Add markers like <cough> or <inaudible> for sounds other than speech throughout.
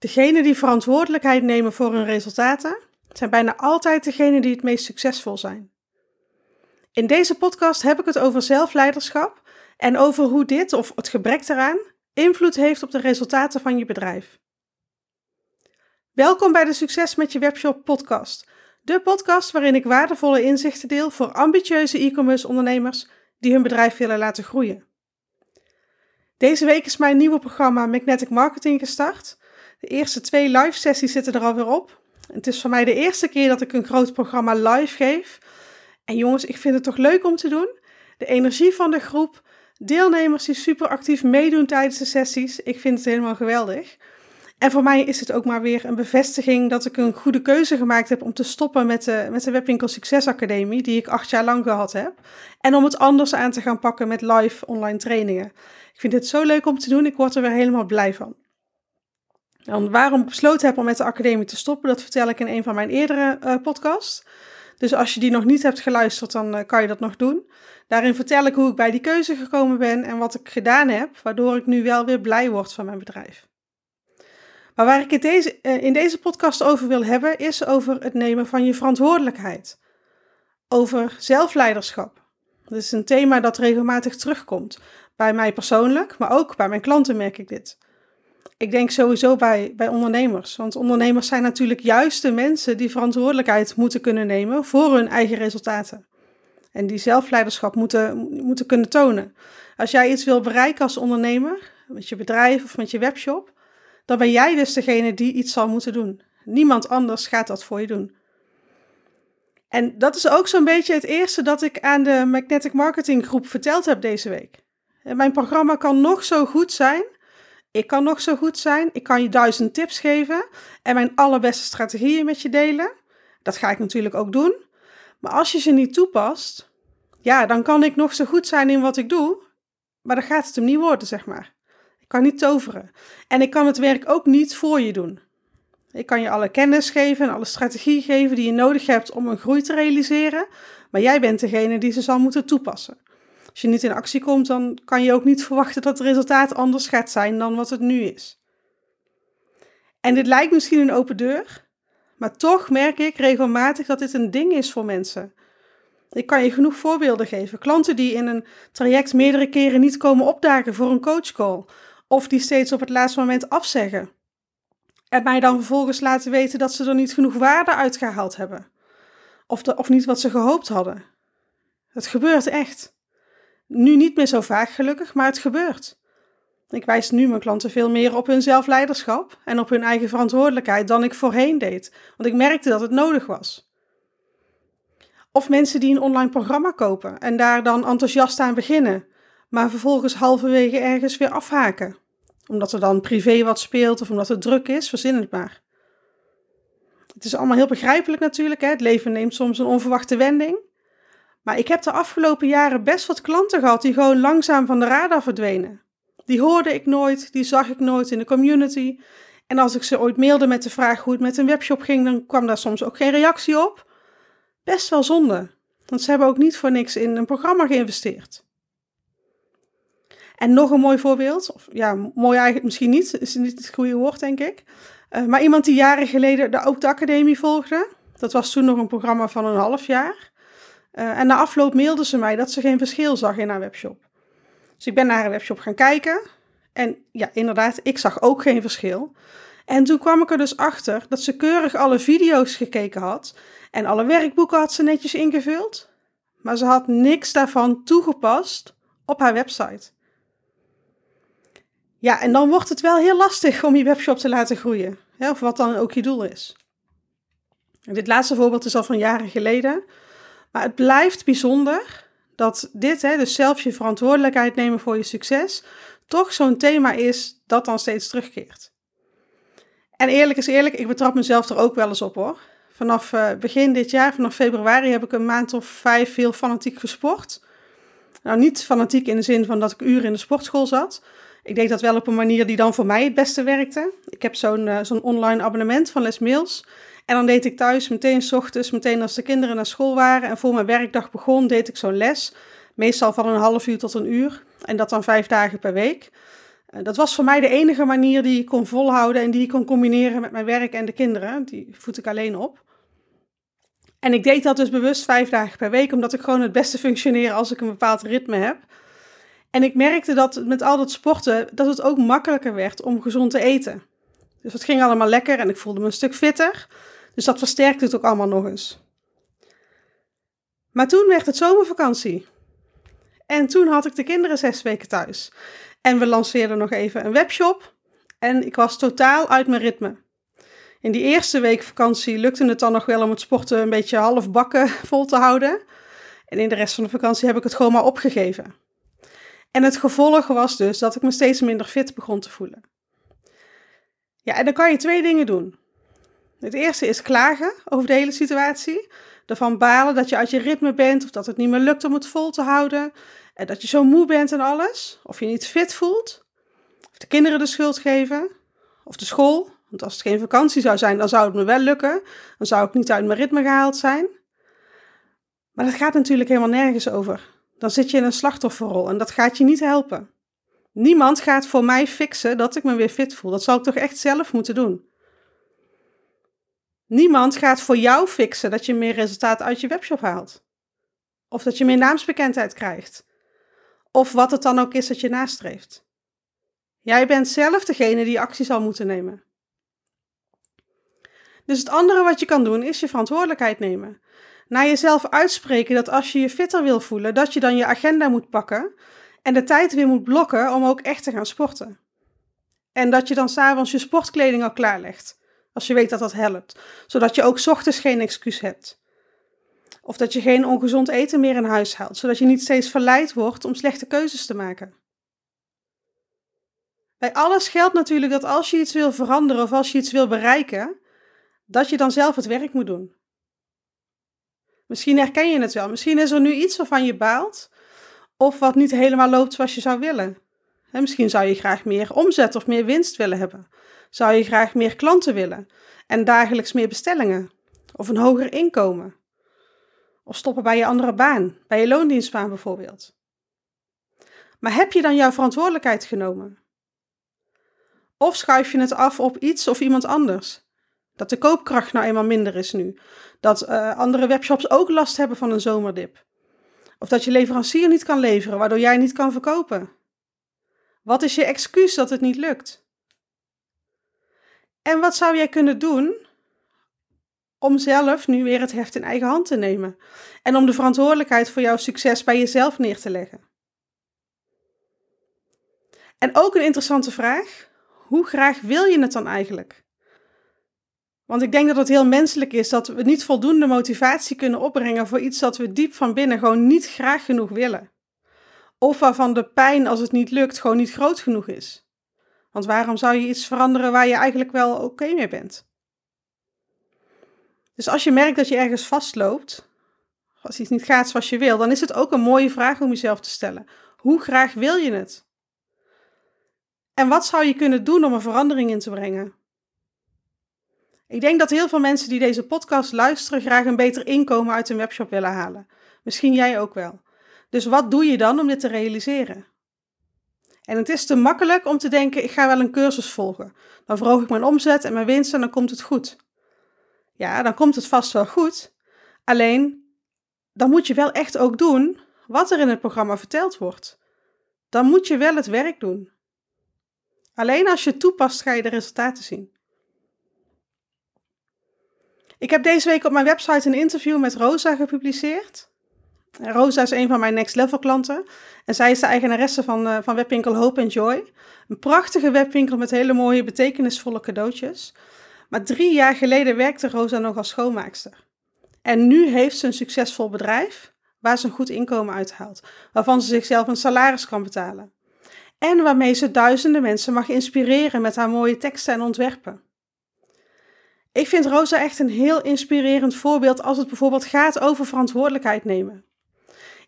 Degenen die verantwoordelijkheid nemen voor hun resultaten zijn bijna altijd degenen die het meest succesvol zijn. In deze podcast heb ik het over zelfleiderschap en over hoe dit, of het gebrek eraan, invloed heeft op de resultaten van je bedrijf. Welkom bij de Succes met je webshop podcast. De podcast waarin ik waardevolle inzichten deel voor ambitieuze e-commerce ondernemers die hun bedrijf willen laten groeien. Deze week is mijn nieuwe programma Magnetic Marketing gestart. De eerste twee live sessies zitten er alweer op. Het is voor mij de eerste keer dat ik een groot programma live geef. En jongens, ik vind het toch leuk om te doen. De energie van de groep, deelnemers die super actief meedoen tijdens de sessies. Ik vind het helemaal geweldig. En voor mij is het ook maar weer een bevestiging dat ik een goede keuze gemaakt heb om te stoppen met de, met de Webwinkel Succes Academie, die ik acht jaar lang gehad heb. En om het anders aan te gaan pakken met live online trainingen. Ik vind dit zo leuk om te doen, ik word er weer helemaal blij van. En waarom ik besloten heb om met de academie te stoppen, dat vertel ik in een van mijn eerdere uh, podcasts. Dus als je die nog niet hebt geluisterd, dan uh, kan je dat nog doen. Daarin vertel ik hoe ik bij die keuze gekomen ben en wat ik gedaan heb, waardoor ik nu wel weer blij word van mijn bedrijf. Maar waar ik het deze, uh, in deze podcast over wil hebben, is over het nemen van je verantwoordelijkheid. Over zelfleiderschap. Dat is een thema dat regelmatig terugkomt. Bij mij persoonlijk, maar ook bij mijn klanten merk ik dit ik denk sowieso bij, bij ondernemers. Want ondernemers zijn natuurlijk juist de mensen die verantwoordelijkheid moeten kunnen nemen voor hun eigen resultaten. En die zelfleiderschap moeten, moeten kunnen tonen. Als jij iets wil bereiken als ondernemer, met je bedrijf of met je webshop, dan ben jij dus degene die iets zal moeten doen. Niemand anders gaat dat voor je doen. En dat is ook zo'n beetje het eerste dat ik aan de Magnetic Marketing Groep verteld heb deze week. En mijn programma kan nog zo goed zijn ik kan nog zo goed zijn. Ik kan je duizend tips geven en mijn allerbeste strategieën met je delen. Dat ga ik natuurlijk ook doen. Maar als je ze niet toepast, ja, dan kan ik nog zo goed zijn in wat ik doe, maar dan gaat het hem niet worden, zeg maar. Ik kan niet toveren. En ik kan het werk ook niet voor je doen. Ik kan je alle kennis geven en alle strategie geven die je nodig hebt om een groei te realiseren, maar jij bent degene die ze zal moeten toepassen. Als je niet in actie komt, dan kan je ook niet verwachten dat het resultaat anders gaat zijn dan wat het nu is. En dit lijkt misschien een open deur, maar toch merk ik regelmatig dat dit een ding is voor mensen. Ik kan je genoeg voorbeelden geven. Klanten die in een traject meerdere keren niet komen opdagen voor een coachcall, of die steeds op het laatste moment afzeggen. En mij dan vervolgens laten weten dat ze er niet genoeg waarde uitgehaald hebben. Of, of niet wat ze gehoopt hadden. Het gebeurt echt. Nu niet meer zo vaak gelukkig, maar het gebeurt. Ik wijs nu mijn klanten veel meer op hun zelfleiderschap en op hun eigen verantwoordelijkheid dan ik voorheen deed, want ik merkte dat het nodig was. Of mensen die een online programma kopen en daar dan enthousiast aan beginnen, maar vervolgens halverwege ergens weer afhaken, omdat er dan privé wat speelt of omdat het druk is, verzin het maar. Het is allemaal heel begrijpelijk natuurlijk, hè? het leven neemt soms een onverwachte wending. Maar ik heb de afgelopen jaren best wat klanten gehad die gewoon langzaam van de radar verdwenen. Die hoorde ik nooit, die zag ik nooit in de community. En als ik ze ooit mailde met de vraag hoe het met een webshop ging, dan kwam daar soms ook geen reactie op. Best wel zonde, want ze hebben ook niet voor niks in een programma geïnvesteerd. En nog een mooi voorbeeld, of ja, mooi eigenlijk misschien niet, is niet het goede woord denk ik. Uh, maar iemand die jaren geleden de, ook de academie volgde, dat was toen nog een programma van een half jaar. Uh, en na afloop mailde ze mij dat ze geen verschil zag in haar webshop. Dus ik ben naar haar webshop gaan kijken. En ja, inderdaad, ik zag ook geen verschil. En toen kwam ik er dus achter dat ze keurig alle video's gekeken had. En alle werkboeken had ze netjes ingevuld. Maar ze had niks daarvan toegepast op haar website. Ja, en dan wordt het wel heel lastig om je webshop te laten groeien. of wat dan ook je doel is. En dit laatste voorbeeld is al van jaren geleden. Maar het blijft bijzonder dat dit, hè, dus zelf je verantwoordelijkheid nemen voor je succes, toch zo'n thema is dat dan steeds terugkeert. En eerlijk is eerlijk, ik betrap mezelf er ook wel eens op hoor. Vanaf uh, begin dit jaar, vanaf februari, heb ik een maand of vijf veel fanatiek gesport. Nou, niet fanatiek in de zin van dat ik uren in de sportschool zat. Ik deed dat wel op een manier die dan voor mij het beste werkte. Ik heb zo'n uh, zo'n online abonnement van Les Mails. En dan deed ik thuis meteen s ochtends, meteen als de kinderen naar school waren en voor mijn werkdag begon, deed ik zo'n les. Meestal van een half uur tot een uur. En dat dan vijf dagen per week. Eh, dat was voor mij de enige manier die ik kon volhouden en die ik kon combineren met mijn werk en de kinderen. Die voed ik alleen op. En ik deed dat dus bewust vijf dagen per week, omdat ik gewoon het beste functioneer als ik een bepaald ritme heb. En ik merkte dat met al dat sporten, dat het ook makkelijker werd om gezond te eten. Dus het ging allemaal lekker en ik voelde me een stuk fitter. Dus dat versterkte het ook allemaal nog eens. Maar toen werd het zomervakantie. En toen had ik de kinderen zes weken thuis. En we lanceerden nog even een webshop. En ik was totaal uit mijn ritme. In die eerste week vakantie lukte het dan nog wel om het sporten een beetje half bakken <laughs> vol te houden. En in de rest van de vakantie heb ik het gewoon maar opgegeven. En het gevolg was dus dat ik me steeds minder fit begon te voelen. Ja, en dan kan je twee dingen doen. Het eerste is klagen over de hele situatie. Ervan balen dat je uit je ritme bent of dat het niet meer lukt om het vol te houden. En dat je zo moe bent en alles. Of je niet fit voelt. Of de kinderen de schuld geven. Of de school. Want als het geen vakantie zou zijn, dan zou het me wel lukken. Dan zou ik niet uit mijn ritme gehaald zijn. Maar dat gaat natuurlijk helemaal nergens over. Dan zit je in een slachtofferrol en dat gaat je niet helpen. Niemand gaat voor mij fixen dat ik me weer fit voel. Dat zal ik toch echt zelf moeten doen. Niemand gaat voor jou fixen dat je meer resultaat uit je webshop haalt. Of dat je meer naamsbekendheid krijgt. Of wat het dan ook is dat je nastreeft. Jij bent zelf degene die actie zal moeten nemen. Dus het andere wat je kan doen is je verantwoordelijkheid nemen. Naar jezelf uitspreken dat als je je fitter wil voelen, dat je dan je agenda moet pakken en de tijd weer moet blokken om ook echt te gaan sporten. En dat je dan s'avonds je sportkleding al klaarlegt, als je weet dat dat helpt, zodat je ook ochtends geen excuus hebt. Of dat je geen ongezond eten meer in huis haalt, zodat je niet steeds verleid wordt om slechte keuzes te maken. Bij alles geldt natuurlijk dat als je iets wil veranderen of als je iets wil bereiken, dat je dan zelf het werk moet doen. Misschien herken je het wel. Misschien is er nu iets waarvan je baalt, of wat niet helemaal loopt zoals je zou willen. misschien zou je graag meer omzet of meer winst willen hebben. Zou je graag meer klanten willen en dagelijks meer bestellingen of een hoger inkomen. Of stoppen bij je andere baan, bij je loondienstbaan bijvoorbeeld. Maar heb je dan jouw verantwoordelijkheid genomen? Of schuif je het af op iets of iemand anders? Dat de koopkracht nou eenmaal minder is nu. Dat uh, andere webshops ook last hebben van een zomerdip. Of dat je leverancier niet kan leveren, waardoor jij niet kan verkopen. Wat is je excuus dat het niet lukt? En wat zou jij kunnen doen om zelf nu weer het heft in eigen hand te nemen en om de verantwoordelijkheid voor jouw succes bij jezelf neer te leggen? En ook een interessante vraag: hoe graag wil je het dan eigenlijk? Want ik denk dat het heel menselijk is dat we niet voldoende motivatie kunnen opbrengen voor iets dat we diep van binnen gewoon niet graag genoeg willen. Of waarvan de pijn als het niet lukt gewoon niet groot genoeg is. Want waarom zou je iets veranderen waar je eigenlijk wel oké mee bent? Dus als je merkt dat je ergens vastloopt, als iets niet gaat zoals je wil, dan is het ook een mooie vraag om jezelf te stellen. Hoe graag wil je het? En wat zou je kunnen doen om een verandering in te brengen? Ik denk dat heel veel mensen die deze podcast luisteren graag een beter inkomen uit hun webshop willen halen. Misschien jij ook wel. Dus wat doe je dan om dit te realiseren? En het is te makkelijk om te denken: ik ga wel een cursus volgen. Dan verhoog ik mijn omzet en mijn winst en dan komt het goed. Ja, dan komt het vast wel goed. Alleen, dan moet je wel echt ook doen wat er in het programma verteld wordt. Dan moet je wel het werk doen. Alleen als je het toepast, ga je de resultaten zien. Ik heb deze week op mijn website een interview met Rosa gepubliceerd. Rosa is een van mijn next level klanten. En zij is de eigenaresse van, uh, van webwinkel Hope and Joy. Een prachtige webwinkel met hele mooie, betekenisvolle cadeautjes. Maar drie jaar geleden werkte Rosa nog als schoonmaakster. En nu heeft ze een succesvol bedrijf waar ze een goed inkomen uithaalt. Waarvan ze zichzelf een salaris kan betalen. En waarmee ze duizenden mensen mag inspireren met haar mooie teksten en ontwerpen. Ik vind Rosa echt een heel inspirerend voorbeeld als het bijvoorbeeld gaat over verantwoordelijkheid nemen.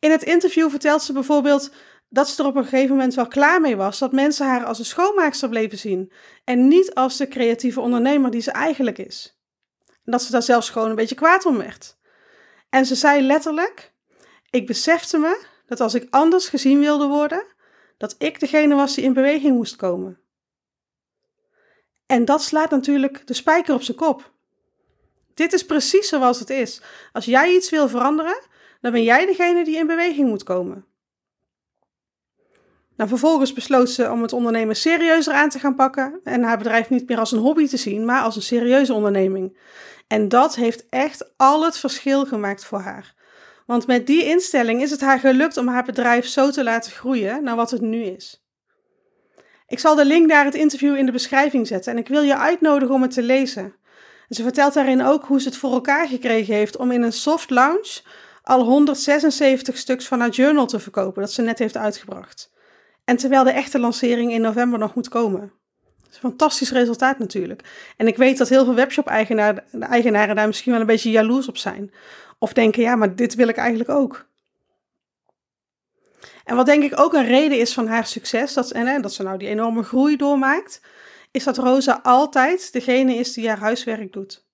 In het interview vertelt ze bijvoorbeeld dat ze er op een gegeven moment wel klaar mee was dat mensen haar als een schoonmaakster bleven zien en niet als de creatieve ondernemer die ze eigenlijk is. En dat ze daar zelfs gewoon een beetje kwaad om werd. En ze zei letterlijk: Ik besefte me dat als ik anders gezien wilde worden, dat ik degene was die in beweging moest komen. En dat slaat natuurlijk de spijker op zijn kop. Dit is precies zoals het is. Als jij iets wil veranderen, dan ben jij degene die in beweging moet komen. Nou, vervolgens besloot ze om het ondernemen serieuzer aan te gaan pakken en haar bedrijf niet meer als een hobby te zien, maar als een serieuze onderneming. En dat heeft echt al het verschil gemaakt voor haar. Want met die instelling is het haar gelukt om haar bedrijf zo te laten groeien naar wat het nu is. Ik zal de link naar het interview in de beschrijving zetten en ik wil je uitnodigen om het te lezen. ze vertelt daarin ook hoe ze het voor elkaar gekregen heeft om in een soft launch al 176 stuks van haar journal te verkopen dat ze net heeft uitgebracht. En terwijl de echte lancering in november nog moet komen. Dat is een fantastisch resultaat natuurlijk. En ik weet dat heel veel webshop-eigenaren daar misschien wel een beetje jaloers op zijn. Of denken, ja, maar dit wil ik eigenlijk ook. En wat denk ik ook een reden is van haar succes, dat, en, dat ze nou die enorme groei doormaakt, is dat Rosa altijd degene is die haar huiswerk doet.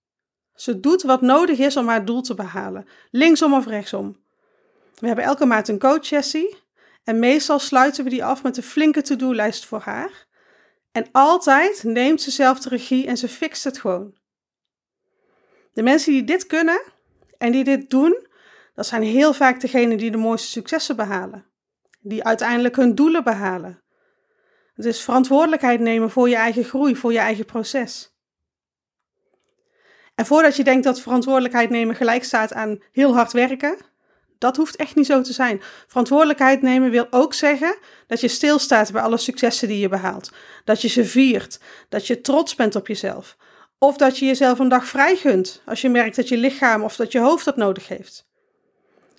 Ze doet wat nodig is om haar doel te behalen, linksom of rechtsom. We hebben elke maand een coach-sessie en meestal sluiten we die af met een flinke to-do-lijst voor haar. En altijd neemt ze zelf de regie en ze fixt het gewoon. De mensen die dit kunnen en die dit doen, dat zijn heel vaak degenen die de mooiste successen behalen. Die uiteindelijk hun doelen behalen. Het is verantwoordelijkheid nemen voor je eigen groei, voor je eigen proces. En voordat je denkt dat verantwoordelijkheid nemen gelijk staat aan heel hard werken, dat hoeft echt niet zo te zijn. Verantwoordelijkheid nemen wil ook zeggen dat je stilstaat bij alle successen die je behaalt. Dat je ze viert. Dat je trots bent op jezelf. Of dat je jezelf een dag vrij gunt als je merkt dat je lichaam of dat je hoofd dat nodig heeft.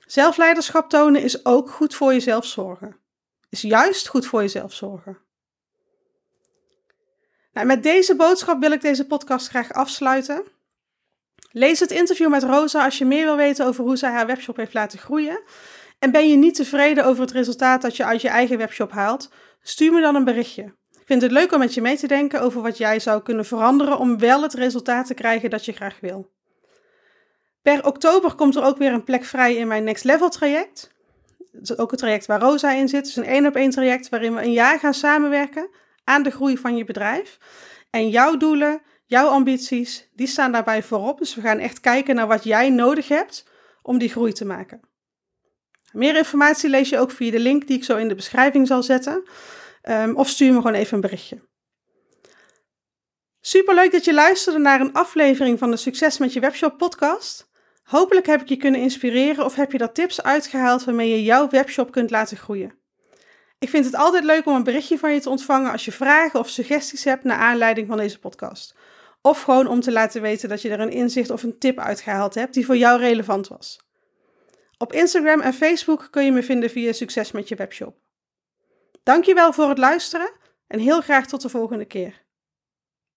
Zelfleiderschap tonen is ook goed voor jezelf zorgen. Is juist goed voor jezelf zorgen. Nou, met deze boodschap wil ik deze podcast graag afsluiten. Lees het interview met Rosa als je meer wil weten over hoe zij haar webshop heeft laten groeien. En ben je niet tevreden over het resultaat dat je uit je eigen webshop haalt? Stuur me dan een berichtje. Ik vind het leuk om met je mee te denken over wat jij zou kunnen veranderen om wel het resultaat te krijgen dat je graag wil. Per oktober komt er ook weer een plek vrij in mijn Next Level traject. Dat is ook het traject waar Rosa in zit. Het is een één op één traject waarin we een jaar gaan samenwerken aan de groei van je bedrijf. En jouw doelen, Jouw ambities, die staan daarbij voorop. Dus we gaan echt kijken naar wat jij nodig hebt om die groei te maken. Meer informatie lees je ook via de link die ik zo in de beschrijving zal zetten. Um, of stuur me gewoon even een berichtje. Superleuk dat je luisterde naar een aflevering van de Succes met je webshop podcast. Hopelijk heb ik je kunnen inspireren of heb je daar tips uitgehaald waarmee je jouw webshop kunt laten groeien. Ik vind het altijd leuk om een berichtje van je te ontvangen als je vragen of suggesties hebt naar aanleiding van deze podcast. Of gewoon om te laten weten dat je er een inzicht of een tip uitgehaald hebt die voor jou relevant was. Op Instagram en Facebook kun je me vinden via Succes met je webshop. Dankjewel voor het luisteren en heel graag tot de volgende keer.